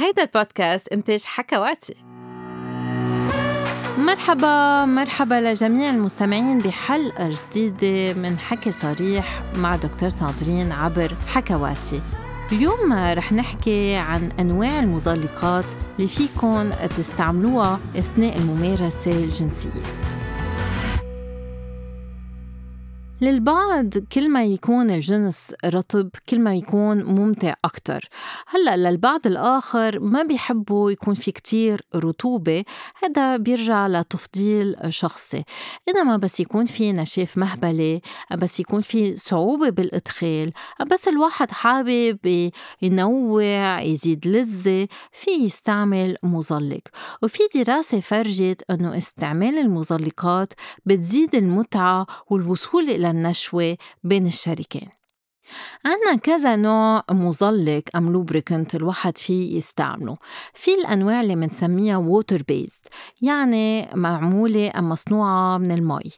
هيدا البودكاست إنتاج حكواتي مرحبا مرحبا لجميع المستمعين بحلقة جديدة من حكي صريح مع دكتور ساندرين عبر حكواتي اليوم رح نحكي عن أنواع المزلقات اللي فيكن تستعملوها أثناء الممارسة الجنسية. للبعض كل ما يكون الجنس رطب كل ما يكون ممتع أكتر. هلأ للبعض الآخر ما بيحبوا يكون في كتير رطوبة هذا بيرجع لتفضيل شخصي. إنما بس يكون في نشاف مهبلة بس يكون في صعوبة بالإدخال بس الواحد حابب ينوع يزيد لذة في يستعمل مزلق. وفي دراسة فرجت أنه استعمال المزلقات بتزيد المتعة والوصول إلى النشوة بين الشريكين. عنا كذا نوع مزلق أم lubricant الواحد فيه يستعمله. في الأنواع اللي منسميها water based يعني معمولة أم مصنوعة من المي.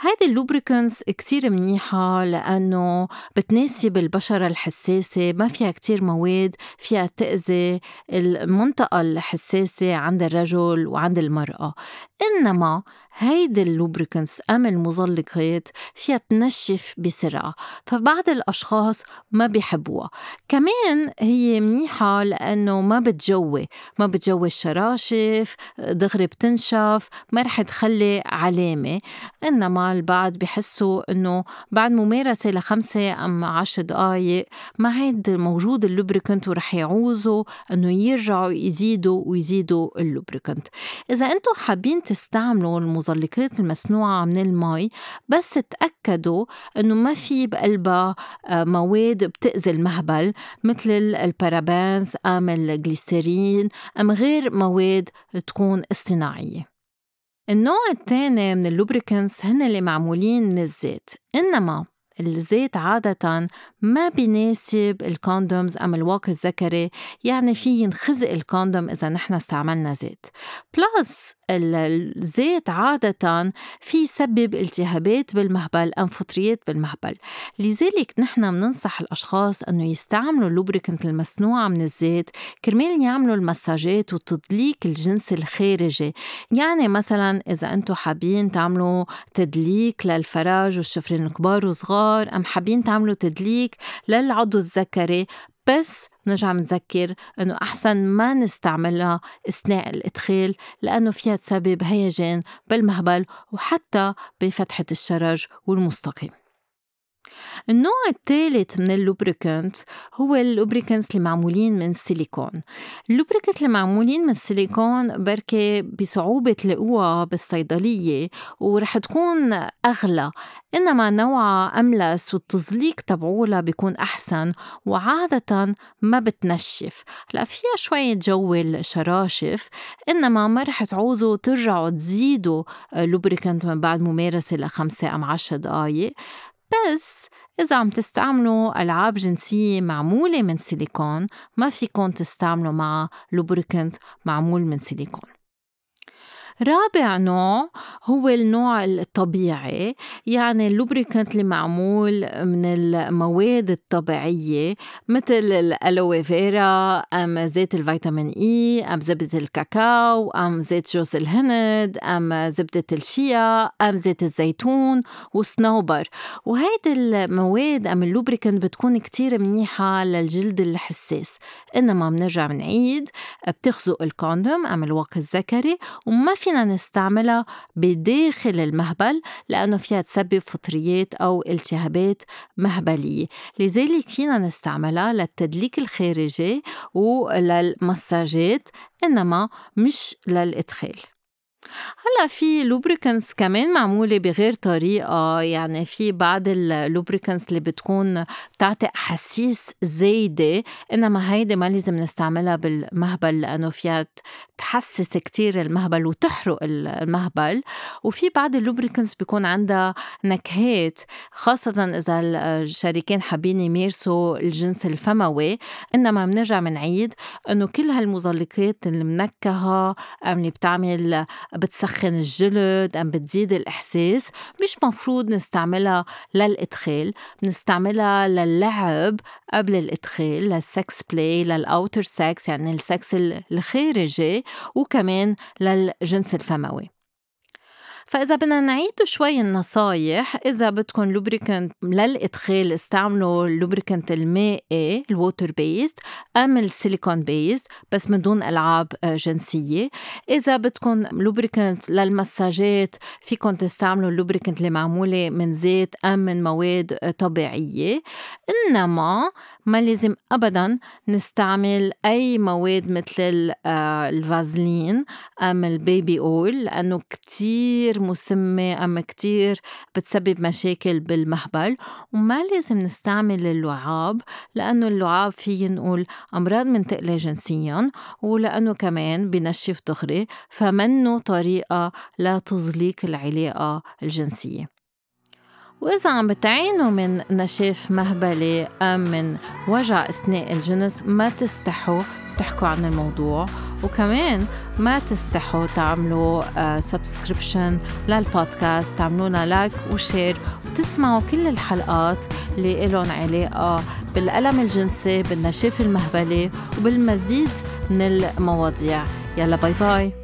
هيدي ال lubricants كتير منيحة لأنه بتناسب البشرة الحساسة ما فيها كتير مواد فيها تأذي المنطقة الحساسة عند الرجل وعند المرأة. إنما هيدي ال lubricants أم المزلقات فيها تنشف بسرعة فبعض الأشخاص ما بيحبوها. كمان هي منيحة لأنه ما بتجوي ما بتجوي الشراشف دغري بتنشف ما رح تخلي علامة. إنما البعض بحسوا إنه بعد ممارسة لخمسة أم عشر دقايق ما عاد موجود ال lubricant ورح يعوزوا إنه يرجعوا يزيدوا ويزيدوا ال lubricant. إذا أنتم حابين تستعملوا المزلقات المصنوعة من المي بس تأكدوا إنه ما في بقلبها آه، مواد بتأذي المهبل مثل ال parabens أم الجليسرين أم غير مواد تكون اصطناعية. النوع الثاني من ال lubricants هن اللي معمولين من الزيت إنما الزيت عادة ما بيناسب ال condoms أم الواقي الذكري يعني في ينخزق ال condom إذا نحن استعملنا زيت. plus الزيت عادة في يسبب التهابات بالمهبل أم فطريات بالمهبل. لذلك نحن بننصح الأشخاص أنه يستعملوا ال lubricant المصنوعة من الزيت كرمال يعملوا المساجات وتدليك الجنس الخارجي. يعني مثلا إذا أنتم حابين تعملوا تدليك للفرج والشفرين الكبار وصغار أم حابين تعملوا تدليك للعضو الذكري. بس نرجع منذكر إنه أحسن ما نستعملها أثناء الادخال لأنه فيها تسبب هيجان بالمهبل وحتى بفتحة الشرج والمستقيم. النوع الثالث من ال lubricant هو ال lubricants اللي معمولين من السيليكون ال lubricant اللي معمولين من السيليكون بركي بصعوبة تلاقوها بالصيدلية ورح تكون أغلى إنما نوعها أملس والتزليق تبعولها بيكون أحسن وعادة ما بتنشف. لا فيها شوية تجوي الشراشف إنما ما رح تعوزوا ترجعوا تزيدوا lubricant من بعد ممارسة لخمسة أم عشر دقايق. بس إذا عم تستعملوا ألعاب جنسية معمولة من سيليكون ما فيكن تستعملوا مع lubricant معمول من سيليكون. رابع نوع هو النوع الطبيعي يعني ال lubricant اللي معمول من المواد الطبيعية مثل ال aloe vera أم زيت الفيتامين E أم زبدة الكاكاو أم زيت جوز الهند أم زبدة الشيا أم زيت الزيتون وصنوبر. وهيدي المواد أم ال lubricant بتكون كتير منيحة للجلد الحساس. إنما بنرجع بنعيد بتخزق ال condom أم الواقي الذكري وما فينا نستعملها بداخل المهبل لأنه فيها تسبب فطريات أو التهابات مهبلية. لذلك فينا نستعملها للتدليك الخارجي وللمساجات إنما مش للإدخال. هلا في lubricants كمان معمولة بغير طريقة. يعني في بعض ال lubricants اللي بتكون بتعطي أحاسيس زايدة إنما هيدي ما لازم نستعملها بالمهبل لأنه فيها تحسس كتير المهبل وتحرق المهبل. وفي بعض اللوبريكنس بيكون عندها نكهات خاصة إذا الشريكين حابين يمارسوا الجنس الفموي. إنما بنرجع بنعيد إنه كل هالمزلقات المنكهة اللي بتعمل بتسخن الجلد أم بتزيد الإحساس. مش مفروض نستعملها للإدخال بنستعملها للعب قبل الإدخال لل sex play لل outer sex يعني السكس الخارجي وكمان للجنس الفموي. فإذا بدنا نعيد شوي النصايح إذا بدكم lubricant للإدخال استعملوا ال lubricant المائي ال water based أم ال silicone based بس من دون ألعاب آه، جنسية. إذا بدكم lubricant للمساجات فيكم تستعملوا ال lubricant اللي معمولة من زيت أم من مواد آه، طبيعية. إنما ما لازم أبدا نستعمل أي مواد مثل آه، الفازلين أم ال baby oil لأنه كتير مسمة أم كتير بتسبب مشاكل بالمهبل وما لازم نستعمل اللعاب لأنه اللعاب فيه ينقل أمراض منتقلة جنسيا ولأنه كمان بنشف دغري فمنه طريقة لتزليق العلاقة الجنسية. وإذا عم بتعانوا من نشاف مهبلي أم من وجع أثناء الجنس ما تستحوا تحكوا عن الموضوع. وكمان ما تستحوا تعملوا subscription uh, لل podcast تعملولنا like و share وتسمعوا كل الحلقات اللي إلهم علاقة بالألم الجنسي بالنشاف المهبلي وبالمزيد من المواضيع. يلا باي باي